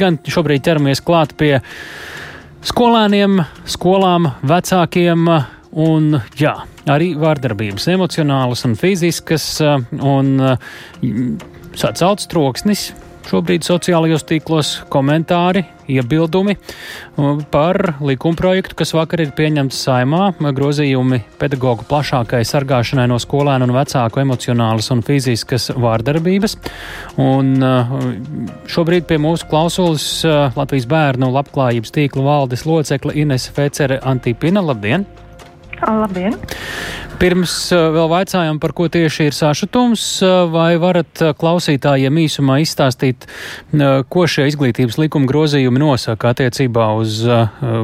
Gan šobrīd ķeramies klāt pie skolēniem, skolām, vecākiem un jā, arī vārdarbības, emocionālas un fiziskas, un sacauts troksnis Šobrīd sociālajos tīklos komentāri, iebildumi par likumprojektu, kas vakar ir pieņemts saimā, grozījumi pedagoģu plašākai sargāšanai no skolēnu un vecāku emocionālas un fiziskas vārdarbības. Un šobrīd pie mūsu klausulas Latvijas bērnu labklājības tīkla valdes locekle Ines Fecere Antipina. Labdien! Labdien! Pirms vēl vaicājām, par ko tieši ir sašutums, vai varat klausītājiem īsumā izstāstīt, ko šie izglītības likuma grozījumi nosaka attiecībā uz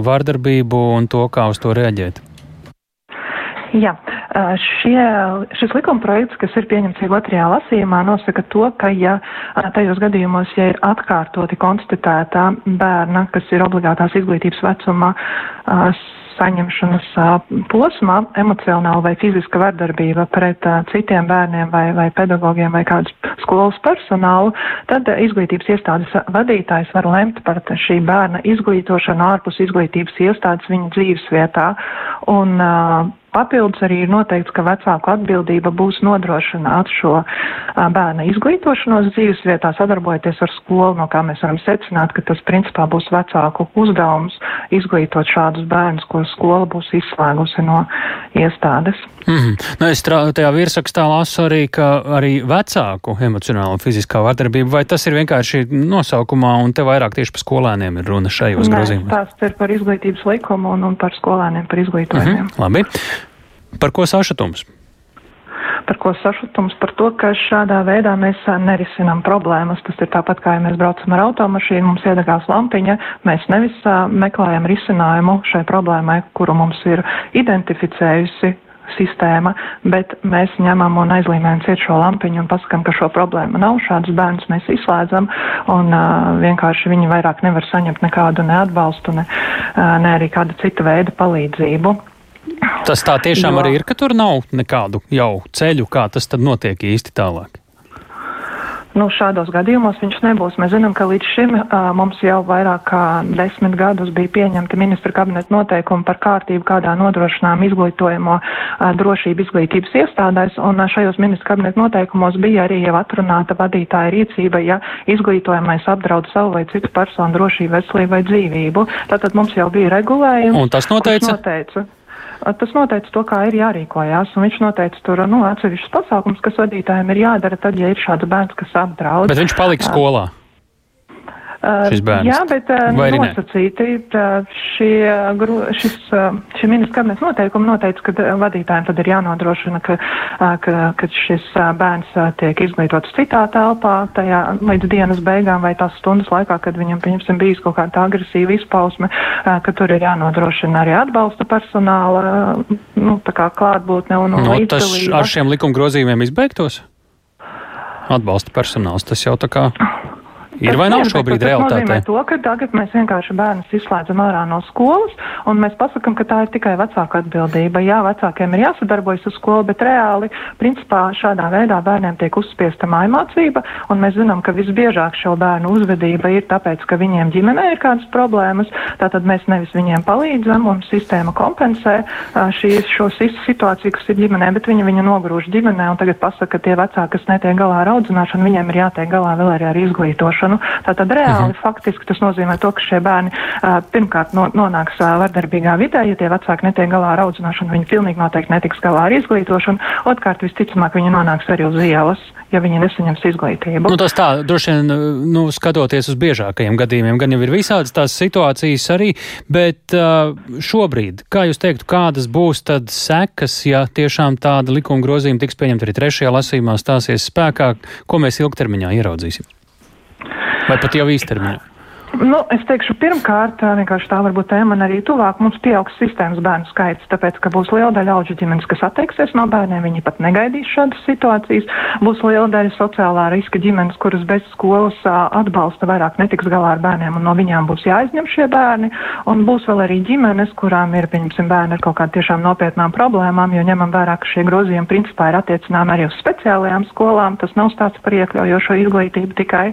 vārdarbību un to, kā uz to reaģēt? Jā, šie, šis likuma projekts, kas ir pieņemts jau otrajā lasījumā, nosaka to, ka ja tajos gadījumos, ja ir atkārtoti konstatēta bērna, kas ir obligātās izglītības vecumā, saņemšanas posmā emocionāla vai fiziska vardarbība pret citiem bērniem vai, vai pedagogiem vai kādus skolas personālu, tad izglītības iestādes vadītājs var lemt par šī bērna izglītošanu ārpus izglītības iestādes viņa dzīves vietā. Un, Papildus arī ir noteikts, ka vecāku atbildība būs nodrošināt šo bērna izglītošanos dzīves vietā, sadarbojoties ar skolu, no kā mēs varam secināt, ka tas principā būs vecāku uzdevums izglītot šādus bērnus, ko skola būs izslēgusi no iestādes. Mm -hmm. nu, es tajā virsrakstā lasu arī, ka arī vecāku emocionāla un fiziskā vardarbība, vai tas ir vienkārši nosaukumā un te vairāk tieši par skolēniem ir runa šajos grozījumos? Tas ir par izglītības likumu un, un par skolēniem, par izglītojumiem. Mm -hmm. Labi. Par ko sašutums? Par ko sašutums? Par to, ka šādā veidā mēs nerisinām problēmas. Tas ir tāpat kā, ja mēs braucam ar automašīnu, mums iedegās lampiņa, mēs nevis meklējam risinājumu šai problēmai, kuru mums ir identificējusi sistēma, bet mēs ņemam un aizlīmējam ciet šo lampiņu un pasakam, ka šo problēmu nav. Šādus bērnus mēs izslēdzam un uh, vienkārši viņi vairāk nevar saņemt nekādu neatbalstu, ne, uh, ne arī kādu citu veidu palīdzību. Tas tā tiešām jo. arī ir, ka tur nav nekādu jau ceļu, kā tas tad notiek īsti tālāk. Nu, šādos gadījumos viņš nebūs. Mēs zinām, ka līdz šim uh, mums jau vairāk kā desmit gadus bija pieņemti ministra kabineta noteikumi par kārtību, kādā nodrošinām izglītojamo uh, drošību izglītības iestādēs, un uh, šajos ministra kabineta noteikumos bija arī jau atrunāta vadītāja rīcība, ja izglītojamais apdraud savu vai citu personu drošību, veselību vai dzīvību. Tātad mums jau bija regulējums. Un tas noteica? noteica tas noteica to, kā ir jārīkojās, un viņš noteica tur, nu, atsevišķus pasākums, kas vadītājiem ir jādara tad, ja ir šāds bērns, kas apdraud. Bet viņš palika skolā. Šis bērns. Jā, bet Vai nosacīti šie, šis, šī ministra kabinets noteikumi noteica, ka vadītājiem tad ir jānodrošina, ka, ka, ka šis bērns tiek izglītots citā telpā tajā līdz dienas beigām vai tās stundas laikā, kad viņam, pieņemsim, bijis kaut kāda agresīva izpausme, ka tur ir jānodrošina arī atbalsta personāla, nu, tā kā klātbūtne un, un no, nu, tas ar šiem likuma grozījumiem izbeigtos? Atbalsta personāls, tas jau tā kā. Ir vai nav šobrīd realitāte? Tas nozīmē to, ka tagad mēs vienkārši bērnus izslēdzam ārā no skolas, un mēs pasakam, ka tā ir tikai vecāka atbildība. Jā, vecākiem ir jāsadarbojas uz skolu, bet reāli, principā, šādā veidā bērniem tiek uzspiesta mājmācība, un mēs zinām, ka visbiežāk šo bērnu uzvedība ir tāpēc, ka viņiem ģimenē ir kādas problēmas, tātad mēs nevis viņiem palīdzam, un sistēma kompensē šīs, šo situāciju, kas ir ģimenē, bet viņi viņu nogrūž ģimenē, un tagad pasaka, ka tie vecāki, kas netiek galā ar audzināšanu, viņiem ir jātiek galā vēl arī ar izglītošanu ievērošanu. Tātad reāli -huh. faktiski tas nozīmē to, ka šie bērni pirmkārt no, nonāks vardarbīgā vidē, ja tie vecāki netiek galā ar audzināšanu, viņi pilnīgi noteikti netiks galā ar izglītošanu. Otkārt, visticamāk, viņi nonāks arī uz ielas ja viņi nesaņems izglītību. Nu, tas tā, droši vien, nu, skatoties uz biežākajiem gadījumiem, gan jau ir visādas tās situācijas arī, bet šobrīd, kā jūs teiktu, kādas būs tad sekas, ja tiešām tāda likuma grozījuma tiks pieņemta arī trešajā lasījumā stāsies spēkā, ko mēs ilgtermiņā ieraudzīsim? Vai pat jau īstermiņā? Nu, es teikšu, pirmkārt, vienkārši tā varbūt tēma man arī tuvāk, mums pieaugs sistēmas bērnu skaits, tāpēc, ka būs liela daļa auģu ģimenes, kas atteiksies no bērniem, viņi pat negaidīs šādas situācijas, būs liela daļa sociālā riska ģimenes, kuras bez skolas atbalsta vairāk netiks galā ar bērniem, un no viņām būs jāizņem šie bērni, un būs vēl arī ģimenes, kurām ir, pieņemsim, bērni ar kaut kādām tiešām nopietnām problēmām, jo ņemam vērā, ka šie grozījumi principā ir attiecināmi arī uz speciālajām skolām, tas nav stāsts par iekļaujošo izglītību tikai.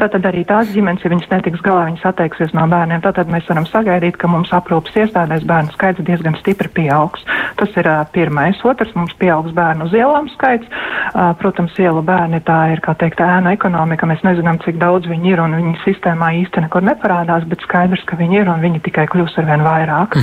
Tātad arī tās ģimenes, ja viņas netiks galā, viņas atteiksies no bērniem. Tātad mēs varam sagaidīt, ka mums aprūpas iestādēs bērnu skaits diezgan stipri pieaugs. Tas ir uh, pirmais. Otrs, mums pieaugs bērnu uz ielām skaits. Uh, protams, ielu bērni tā ir, kā teikt, ēna ekonomika. Mēs nezinām, cik daudz viņi ir un viņi sistēmā īsti nekur neparādās, bet skaidrs, ka viņi ir un viņi tikai kļūs arvien vairāk.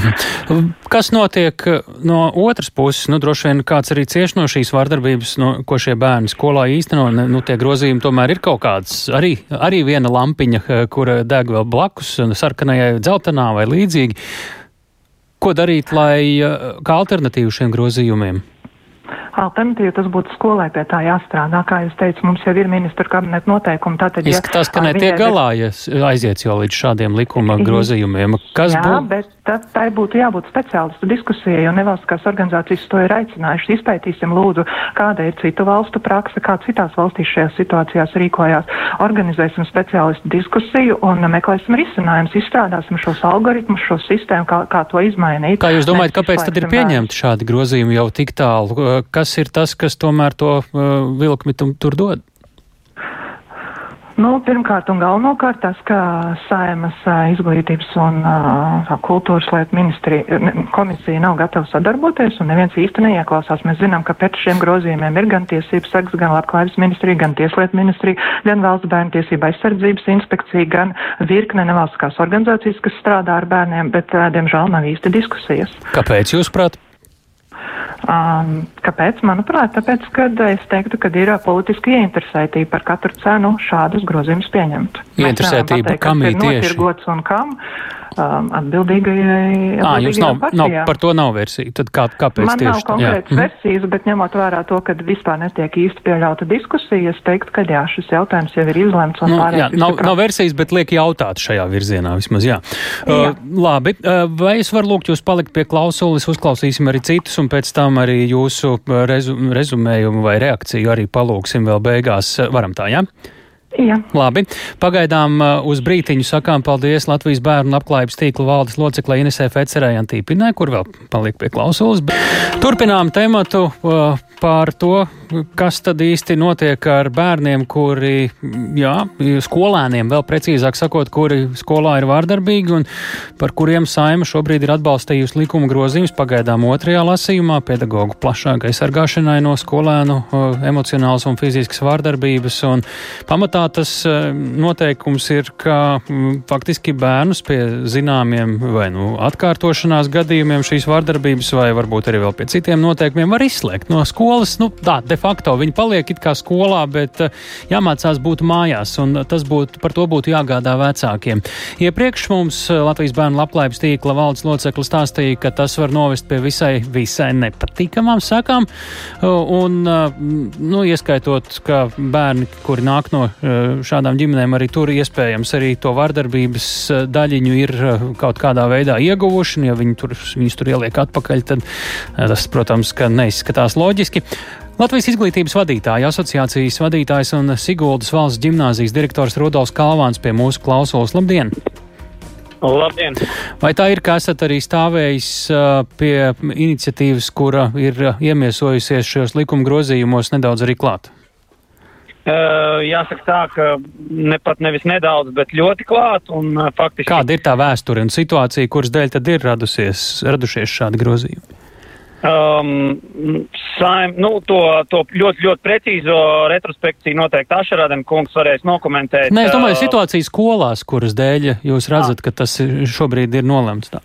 Mhm. Kas notiek no otras puses? Nu, droši vien kāds arī cieš no šīs vardarbības, no, ko šie bērni skolā īsteno. Nu, tie grozījumi tomēr ir kaut kāds, arī, arī viena lampiņa, kura deg vēl blakus sarkanajai, dzeltenā vai līdzīgi. Ko darīt, lai kā alternatīvu šiem grozījumiem? Alternatīva tas būtu skolai pie tā jāstrādā. Kā jūs teicat, mums jau ir ministra kabineta noteikumi. Tātad, ja, Izskatās, ka netiek galā, ja aiziet jau līdz šādiem likuma grozījumiem. Kas jā, bū... bet tad tai būtu jābūt speciālistu diskusijai, jo nevalstiskās organizācijas to ir aicinājušas. Izpētīsim lūdzu, kāda ir citu valstu praksa, kā citās valstīs šajās situācijās rīkojās. Organizēsim speciālistu diskusiju un meklēsim risinājumus, izstrādāsim šos algoritmus, šo sistēmu, kā, kā to izmainīt. Kā jūs domājat, kāpēc tad ir pieņemti šādi grozījumi jau tik tālu? Kas ir tas, kas tomēr to uh, vilkmi tur dod? Nu, pirmkārt un galvenokārt tas, ka Saimas izglītības un uh, kultūras lietu ministrija, komisija nav gatava sadarboties un neviens īsti neieklausās. Mēs zinām, ka pēc šiem grozījumiem ir gan tiesības sargs, gan labklājības ministrija, gan tieslietu ministrija, gan valsts bērnu tiesība aizsardzības inspekcija, gan virkne nevalstiskās organizācijas, kas strādā ar bērniem, bet, uh, diemžēl, nav īsti diskusijas. Kāpēc jūs prāt? Um, kāpēc? Manuprāt, tāpēc, ka es teiktu, ka ir politiski ieinteresētība par katru cenu šādus grozījumus pieņemt. Ieinteresētība, kam ir tieši? Notirgots un kam? Um, atbildīgajai. À, jums nav, nav, par to nav versija. Tad kā, kāpēc Man tieši? nav konkrētas jā. versijas, bet ņemot vērā to, ka vispār netiek īsti pieļauta diskusija, es teiktu, ka jā, šis jautājums jau ir izlemts. Nu, jā, nav, nav versijas, bet liek jautāt šajā virzienā vismaz, jā. jā. Uh, labi, uh, vai es varu lūgt jūs palikt pie klausulis, uzklausīsim arī citus, un pēc tam arī jūsu rezu, rezumējumu vai reakciju arī palūksim vēl beigās. Varam tā, jā? Ja? Jā. Labi. Pagaidām uh, uz brītiņu sakām paldies Latvijas bērnu labklājības tīkla valdes loceklē Inesē Fecerē Antīpinē, kur vēl paliek pie klausulas. Turpinām tematu uh, par to, kas tad īsti notiek ar bērniem, kuri, jā, skolēniem, vēl precīzāk sakot, kuri skolā ir vārdarbīgi un par kuriem saima šobrīd ir atbalstījusi likuma grozījums pagaidām otrajā lasījumā pedagoģu plašākai sargāšanai no skolēnu emocionālas un fiziskas vārdarbības. Un pamatā tas e, noteikums ir, ka faktiski bērnus pie zināmiem vai nu atkārtošanās gadījumiem šīs vārdarbības vai varbūt arī vēl pie citiem noteikumiem var izslēgt no skolas. Nu, tā, de facto viņi paliek it kā skolā, bet uh, jāmācās būt mājās, un tas būtu, par to būtu jāgādā vecākiem. Iepriekš mums uh, Latvijas bērnu labklājības tīkla valdes locekli stāstīja, ka tas var novest pie visai, visai nepatīkamām sakām, uh, un, nu, ieskaitot, ka bērni, kuri nāk no šādām ģimenēm, arī tur iespējams arī to vardarbības daļiņu ir kaut kādā veidā ieguvuši, un ja viņi tur, viņus tur ieliek atpakaļ, tad tas, protams, ka neizskatās loģiski. Latvijas izglītības vadītāja asociācijas vadītājs un Siguldas valsts ģimnāzijas direktors Rudolfs Kalvāns pie mūsu klausulas. Labdien! Labdien! Vai tā ir, ka esat arī stāvējis pie iniciatīvas, kura ir iemiesojusies šajos likuma grozījumos nedaudz arī klāt? Uh, jāsaka tā, ka ne pat nevis nedaudz, bet ļoti klāt un uh, faktiski. Kāda ir tā vēsture un situācija, kuras dēļ tad ir radusies, radušies šādi grozījumi? Um, saim, nu, to, to ļoti, ļoti precīzo retrospekciju noteikti Ašarādam kungs varēs nokomentēt. Nē, es domāju, situācija skolās, kuras dēļ jūs redzat, ka tas šobrīd ir nolemts tā.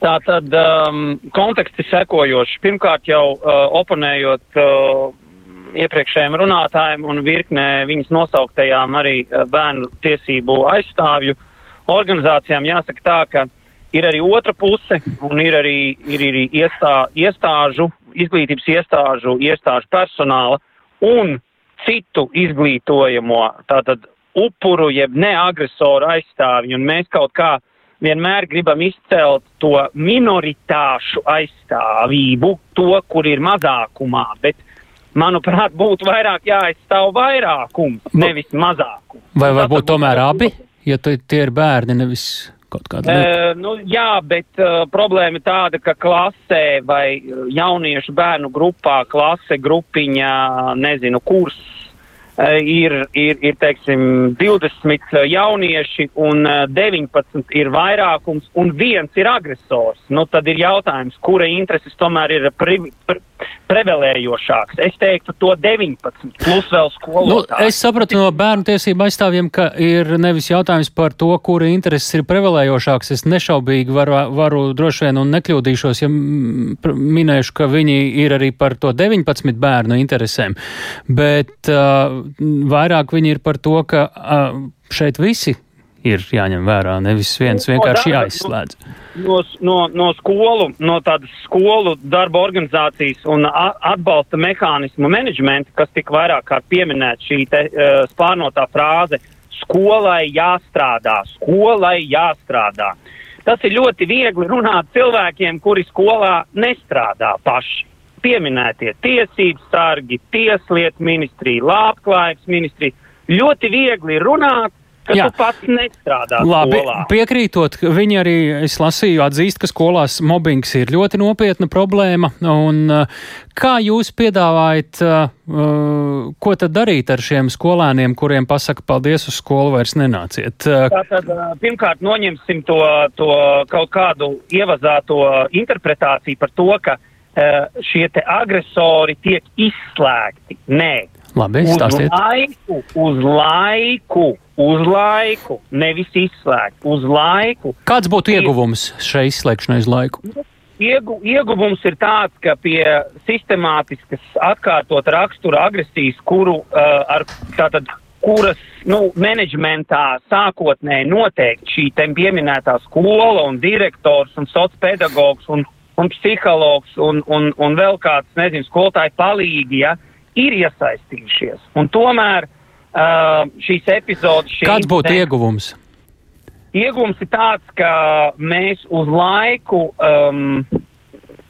Tā tad um, konteksts ir sekojošs. Pirmkārt jau uh, oponējot uh, iepriekšējiem runātājiem un virknē viņas nosauktajām arī uh, bērnu tiesību aizstāvju organizācijām, jāsaka tā, ka uh, Ir arī otra puse, un ir arī, ir arī iestā, iestāžu, izglītības iestāžu, iestāžu personāla un citu izglītojamo, tātad upuru, jeb neagresoru aizstāvji, un mēs kaut kā vienmēr gribam izcelt to minoritāšu aizstāvību, to, kur ir mazākumā, bet, manuprāt, būtu vairāk jāaizstāv vairākums, nevis mazākums. Vai varbūt tomēr abi, ja tie ir bērni, nevis kaut kāda lieta? Uh, nu, jā, bet uh, problēma ir tāda, ka klasē vai jauniešu bērnu grupā, klase, grupiņa, nezinu, kurs uh, ir, ir, ir, teiksim, 20 jaunieši un 19 ir vairākums un viens ir agresors. Nu, tad ir jautājums, kura intereses tomēr ir pri, pri, prevelējošāks. Es teiktu to 19, plus vēl skolotāji. Nu, es sapratu no bērnu tiesību aizstāvjiem, ka ir nevis jautājums par to, kura intereses ir prevelējošāks. Es nešaubīgi varu, varu droši vien un nekļūdīšos, ja minēšu, ka viņi ir arī par to 19 bērnu interesēm, bet uh, vairāk viņi ir par to, ka uh, šeit visi ir jāņem vērā, nevis viens vienkārši jāizslēdz. No, no, no skolu, no tādas skolu darba organizācijas un atbalsta mehānismu menedžmenta, kas tik vairāk kārt pieminēt šī te uh, spārnotā frāze - skolai jāstrādā, skolai jāstrādā. Tas ir ļoti viegli runāt cilvēkiem, kuri skolā nestrādā paši. Pieminētie tiesības sargi, tieslietu ministrija, labklājības ministrija. Ļoti viegli runāt, ka Jā. tu pats nestrādā. Labi, skolā. piekrītot, viņi arī, es lasīju, atzīst, ka skolās mobbings ir ļoti nopietna problēma. Un, uh, kā jūs piedāvājat, uh, uh, ko tad darīt ar šiem skolēniem, kuriem pasaka paldies uz skolu vairs nenāciet? Tātad, pirmkārt, noņemsim to, to kaut kādu ievazāto interpretāciju par to, ka šie agresori tiek izslēgti. Nē. Labi, stāstiet. Uz laiku, uz laiku uz laiku, nevis izslēgt, uz laiku. Kāds būtu ieguvums šai izslēgšanai uz laiku? Iegu, ieguvums ir tāds, ka pie sistemātiskas atkārtot rakstura agresijas, kuru uh, ar tātad kuras nu, menedžmentā sākotnēji noteikti šī pieminētā skola un direktors un sociopedagogs un, un psihologs un, un, un vēl kāds, nezinu, skolotāji palīgi, ja, ir iesaistījušies. Un tomēr uh, šīs epizodes. Šī Kāds būtu ne... ieguvums? Ieguvums ir tāds, ka mēs uz laiku um,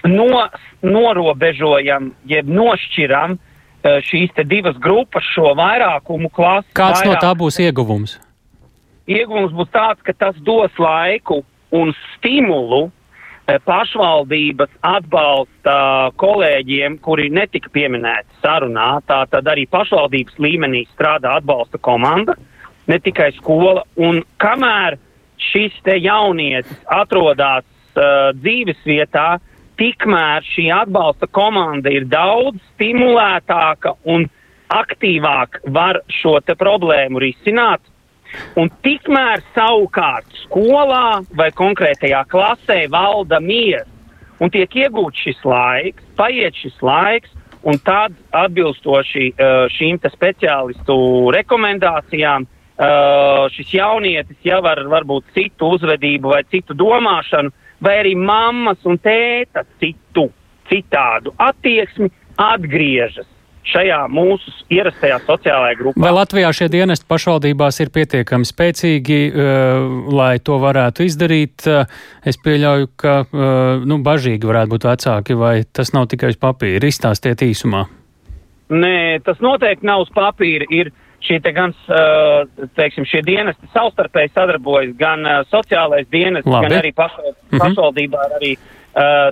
no, norobežojam, jeb nošķiram uh, šīs te divas grupas, šo vairākumu klasi. Kāds vairāk... no tā būs ieguvums? Ieguvums būs tāds, ka tas dos laiku un stimulu pašvaldības atbalsta kolēģiem, kuri netika pieminēti sarunā. Tātad arī pašvaldības līmenī strādā atbalsta komanda, ne tikai skola. Un kamēr šis te jaunietis atrodas uh, dzīves vietā, tikmēr šī atbalsta komanda ir daudz stimulētāka un aktīvāk var šo problēmu risināt Un tikmēr savukārt skolā vai konkrētajā klasē valda miers. Un tiek iegūts šis laiks, paiet šis laiks, un tad atbilstoši uh, šīm speciālistu rekomendācijām uh, šis jaunietis jau ar varbūt citu uzvedību vai citu domāšanu, vai arī mammas un tēta citu, citādu attieksmi atgriežas šajā mūsu ierastajā sociālajā grupā. Vai Latvijā šie dienesti pašvaldībās ir pietiekami spēcīgi, uh, lai to varētu izdarīt? Uh, es pieļauju, ka uh, nu, bažīgi varētu būt vecāki, vai tas nav tikai uz papīra. Izstāstiet īsumā. Nē, tas noteikti nav uz papīra. Ir šie te gan, teiksim, šie dienesti savstarpēji sadarbojas, gan sociālais dienests, Labi. gan arī pašvaldībā, mm -hmm. pašvaldībā arī Uh,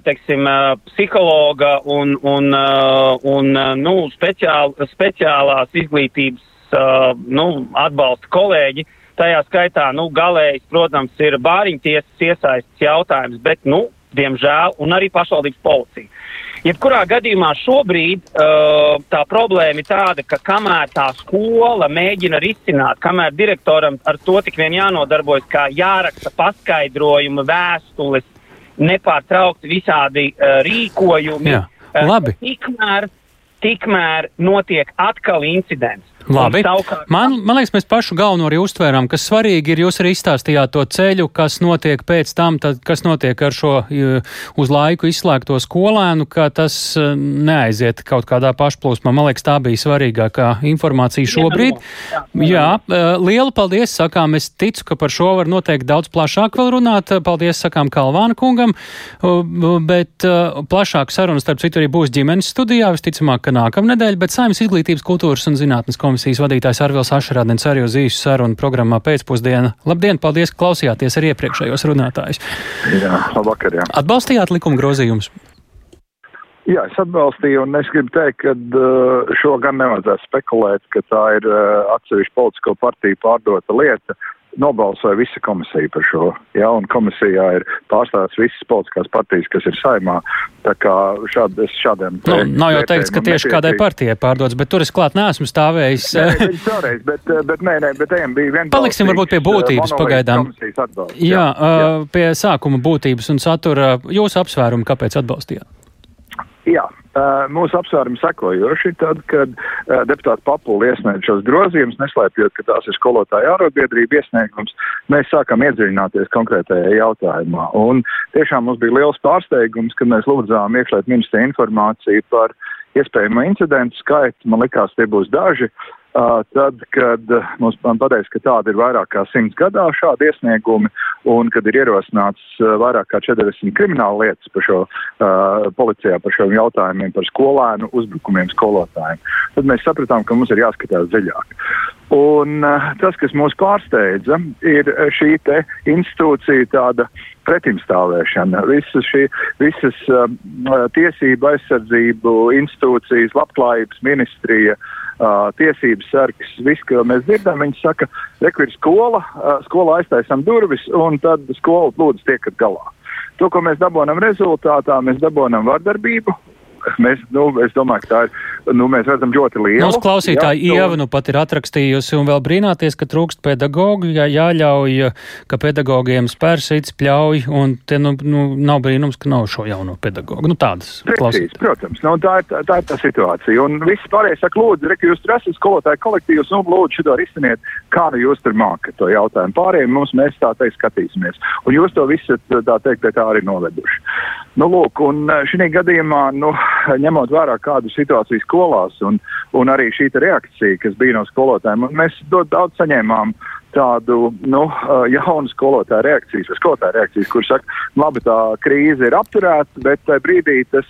teiksim, uh, psihologa un, un, uh, un nu, speciāl, speciālās izglītības nu, atbalsta kolēģi. Tajā skaitā, nu, galējs, protams, ir bāriņtiesas iesaistas jautājums, bet, nu, diemžēl, un arī pašvaldības policija. Jebkurā gadījumā šobrīd uh, tā problēma ir tāda, ka kamēr tā skola mēģina risināt, kamēr direktoram ar to tik vien jānodarbojas, kā jāraksta paskaidrojumi, vēstules, nepārtraukti visādi uh, rīkojumi. Jā, labi. Uh, tikmēr, tikmēr notiek atkal incidents. Labi. Man, man liekas, mēs pašu galveno arī uztvērām, kas svarīgi ir, jūs arī izstāstījāt to ceļu, kas notiek pēc tam, tad, kas notiek ar šo uz laiku izslēgto skolēnu, ka tas e, neaiziet kaut kādā pašplūsmā. Man liekas, tā bija svarīgākā informācija šobrīd. Jā, e, lielu paldies, sakām, es ticu, ka par šo var noteikti daudz plašāk vēl runāt. Paldies, sakām, Kalvāna kungam, bet e, plašāk sarunas, starp citu, arī būs ģimenes studijā, visticamāk, ka nākamnedēļ, bet saimnes izglītības kultūras un zinātnes komisija komisijas vadītājs Arvils Ašarādens arī uz īsu sarunu programmā pēcpusdiena. Labdien, paldies, ka klausījāties arī iepriekšējos runātājus. Jā, labvakar, jā. Atbalstījāt likuma grozījumus? Jā, es atbalstīju, un es gribu teikt, ka uh, šo gan nevajadzētu spekulēt, ka tā ir uh, atsevišķa politisko partiju pārdota lieta nobalsoja visa komisija par šo. Ja, un komisijā ir pārstāvs visas politiskās partijas, kas ir saimā. Tā kā šād, šādiem. Nu, nav jau teikts, ka tieši kādai partijai pārdodas, bet tur es klāt neesmu stāvējis. Nē, vēlreiz, bet, bet nē, nē, bet ejam bija viens. Paliksim varbūt pie būtības pagaidām. Jā, jā, jā, pie sākuma būtības un satura jūsu apsvērumu, kāpēc atbalstījāt. Jā, mūsu apsvērumi sekojoši, tad, kad deputāts Papula iesniedz šos grozījumus, neslēpjot, ka tās ir skolotāja ārotbiedrība iesniegums, mēs sākam iedziļināties konkrētajā jautājumā. Un tiešām mums bija liels pārsteigums, kad mēs lūdzām iekšliet ministra informāciju par iespējamo incidentu skaitu. Man likās, tie būs daži. Uh, tad, kad mums pateica, ka tāda ir vairāk kā simts gadā šādi iesniegumi un kad ir ierosināts vairāk kā 40 krimināla lietas par šo uh, policijā, par šiem jautājumiem, par skolēnu uzbrukumiem skolotājiem, tad mēs sapratām, ka mums ir jāskatās dziļāk. Un uh, tas, kas mūs pārsteidza, ir šī institūcija tāda pretimstāvēšana. Visas, šī, visas uh, tiesība aizsardzību institūcijas, labklājības ministrija, uh, uh, tiesības sargs, viss, ko mēs dzirdam, viņi saka, reku ir skola, uh, skola aiztaisam durvis, un tad skola lūdzu tiekat galā. To, ko mēs dabūjam rezultātā, mēs dabūjam vardarbību, mēs, nu, es domāju, ka tā ir, nu, mēs redzam ļoti lielu. Mūsu klausītāja jā, Ieva nu pat ir atrakstījusi un vēl brīnāties, ka trūkst pedagogu, jā, jāļauj, ka pedagogiem spērsīts pļauj, un te, nu, nu, nav brīnums, ka nav šo jauno pedagogu. Nu, tādas klausītājas. Protams, nu, tā, ir, tā, tā ir tā situācija. Un viss pārējais saka, lūdzu, reki, jūs tur esat skolotāji kolektīvs, un lūdzu šito risiniet, kā nu jūs tur mākat to jautājumu. Pārējiem mums mēs tā teikt skatīsimies. Un jūs to visu, tā teikt, tā arī noveduši. Nu, lūk, un šī gadījumā, nu, ņemot vērā kādu situāciju skolās un, un arī šī reakcija, kas bija no skolotājiem, mēs daudz saņēmām tādu nu, jaunu skolotāju reakcijas, vai skolotāju reakcijas, kur saka, labi, tā krīze ir apturēta, bet tajā brīdī tas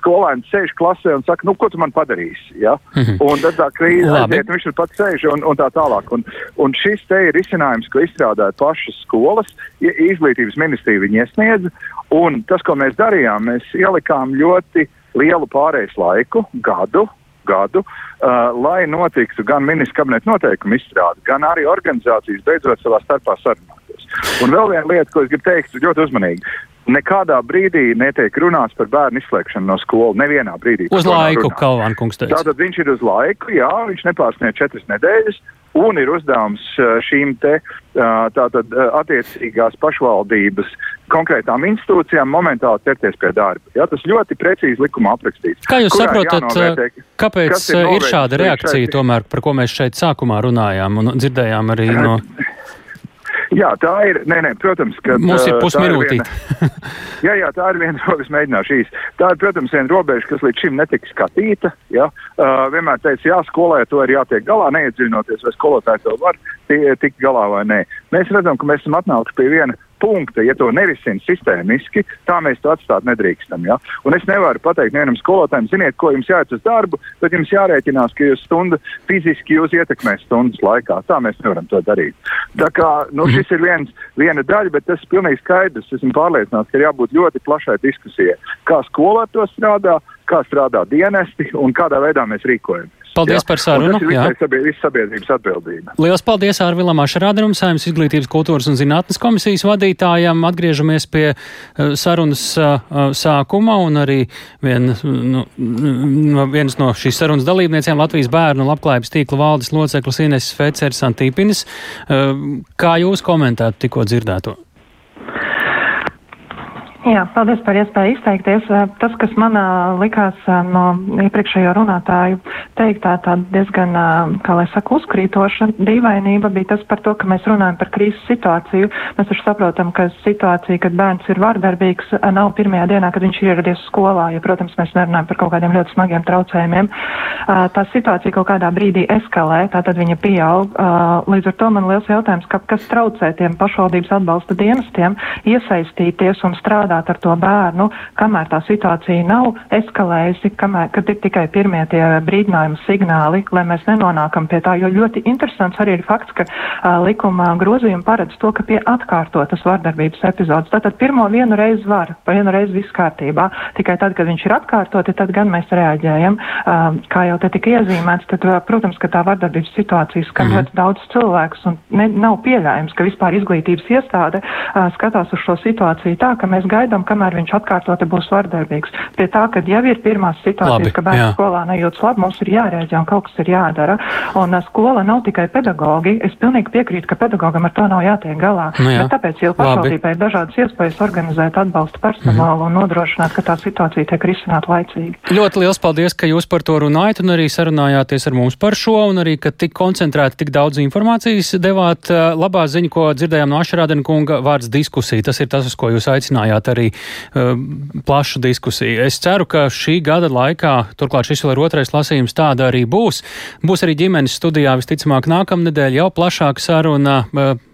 skolēns sēž klasē un saka, nu, ko tu man padarīsi? Ja? Mm -hmm. Un tad tā krīze aiziet, viņš tur pats sēž un, un tā tālāk. Un, un šis te ir risinājums, ko izstrādāja pašas skolas, izglītības ministrija viņi iesniedza, un tas, ko mēs darījām, mēs ielikām ļoti lielu pārejas laiku, gadu, gadu, uh, lai notiktu gan ministra kabineta noteikumu izstrāde, gan arī organizācijas beidzot savā starpā sarunāties. Un vēl viena lieta, ko es gribu teikt, ļoti uzmanīgi. Nekādā brīdī netiek runāts par bērnu izslēgšanu no skolas. Nevienā brīdī. Uz laiku, Kalvāna kungs teica. Tātad viņš ir uz laiku, jā, viņš nepārsniedz četras nedēļas, un ir uzdevums šīm te tātad attiecīgās pašvaldības konkrētām institūcijām momentāli ķerties pie darba. Jā, tas ļoti precīzi likumā aprakstīts. Kā jūs saprotat, kāpēc ir, ir šāda reakcija šeit... tomēr, par ko mēs šeit sākumā runājām un dzirdējām arī no. Jā, tā ir. Nē, nē, protams, ka. Mums ir pusminūtīte. jā, jā, tā ir viena robeža, mēģināšu īsti. Tā ir, protams, viena robeža, kas līdz šim netika skatīta. Ja? Uh, vienmēr teica, jā, skolē to ir jātiek galā, neiedziļinoties, vai skolotāji to var tikt galā vai nē. Mēs redzam, ka mēs esam atnākuši pie viena punkta, ja to nerisina sistēmiski, tā mēs to atstāt nedrīkstam. Ja? Un es nevaru pateikt vienam skolotājam, ziniet, ko jums jāiet uz darbu, bet jums jārēķinās, ka jūs stundu fiziski jūs ietekmēs stundas laikā. Tā mēs nevaram to darīt. Tā kā nu, mhm. šis ir viens, viena daļa, bet tas ir pilnīgi skaidrs. Esmu pārliecināts, ka ir jābūt ļoti plašai diskusijai, kā skola ar to strādā, kā strādā dienesti un kādā veidā mēs rīkojamies. Paldies jā. par sarunu. Tas ir sabiedrības, sabiedrības atbildība. Lielas paldies Ārvilam Ašarādinam, Saimnes izglītības kultūras un zinātnes komisijas vadītājam. Atgriežamies pie uh, sarunas uh, sākuma un arī vien, nu, no, viens no šīs sarunas dalībniecēm Latvijas bērnu labklājības tīkla valdes loceklis Ines Fecers Antīpinis. Kā jūs komentētu tikko dzirdēto? Jā, paldies par iespēju izteikties. Tas, kas man likās no iepriekšējo runātāju teiktā, tā diezgan, kā lai saka, uzkrītoša dīvainība bija tas par to, ka mēs runājam par krīzes situāciju. Mēs taču saprotam, ka situācija, kad bērns ir vardarbīgs, nav pirmajā dienā, kad viņš ir ieradies skolā, ja, protams, mēs nerunājam par kaut kādiem ļoti smagiem traucējumiem. Tā situācija kaut kādā brīdī eskalē, tātad viņa pieaug. Līdz ar to man liels jautājums, ka, kas traucē tiem pašvaldības atbalsta dienestiem iesaistīties un strādāt strādāt ar to bērnu, kamēr tā situācija nav eskalējusi, kamēr, kad ir tikai pirmie tie brīdinājuma signāli, lai mēs nenonākam pie tā. Jo ļoti interesants arī ir fakts, ka uh, likuma grozījumi paredz to, ka pie atkārtotas vardarbības epizodes. Tātad pirmo vienu reizi var, pa vienu reizi viss kārtībā. Tikai tad, kad viņš ir atkārtoti, tad gan mēs reaģējam. Uh, kā jau te tika iezīmēts, tad, uh, protams, ka tā vardarbības situācija skar mm -hmm. ļoti daudz cilvēkus un ne, nav pieļājums, ka vispār izglītības iestāde uh, skatās uz šo situāciju tā, ka mēs gaidām, kamēr viņš atkārtoti būs vardarbīgs. Pie tā, ka jau ir pirmās situācijas, labi, ka bērns jā. skolā nejūtas labi, mums ir jārēģē un kaut kas ir jādara. Un uh, skola nav tikai pedagogi. Es pilnīgi piekrītu, ka pedagogam ar to nav jātiek galā. Nu, jā. Bet tāpēc jau pašvaldībai ir dažādas iespējas organizēt atbalstu personālu mm. un nodrošināt, ka tā situācija tiek risināta laicīgi. Ļoti liels paldies, ka jūs par to runājat un arī sarunājāties ar mums par šo un arī, ka tik koncentrēti, tik daudz informācijas devāt. Uh, labā ziņa, ko dzirdējām no Ašrādena kunga, vārds diskusija. Tas ir tas, uz ko jūs aicinājāt arī uh, plašu diskusiju. Es ceru, ka šī gada laikā, turklāt šis vēl ir otrais lasījums, tāda arī būs. Būs arī ģimenes studijā visticamāk nākamnedēļ jau plašāka saruna. Uh,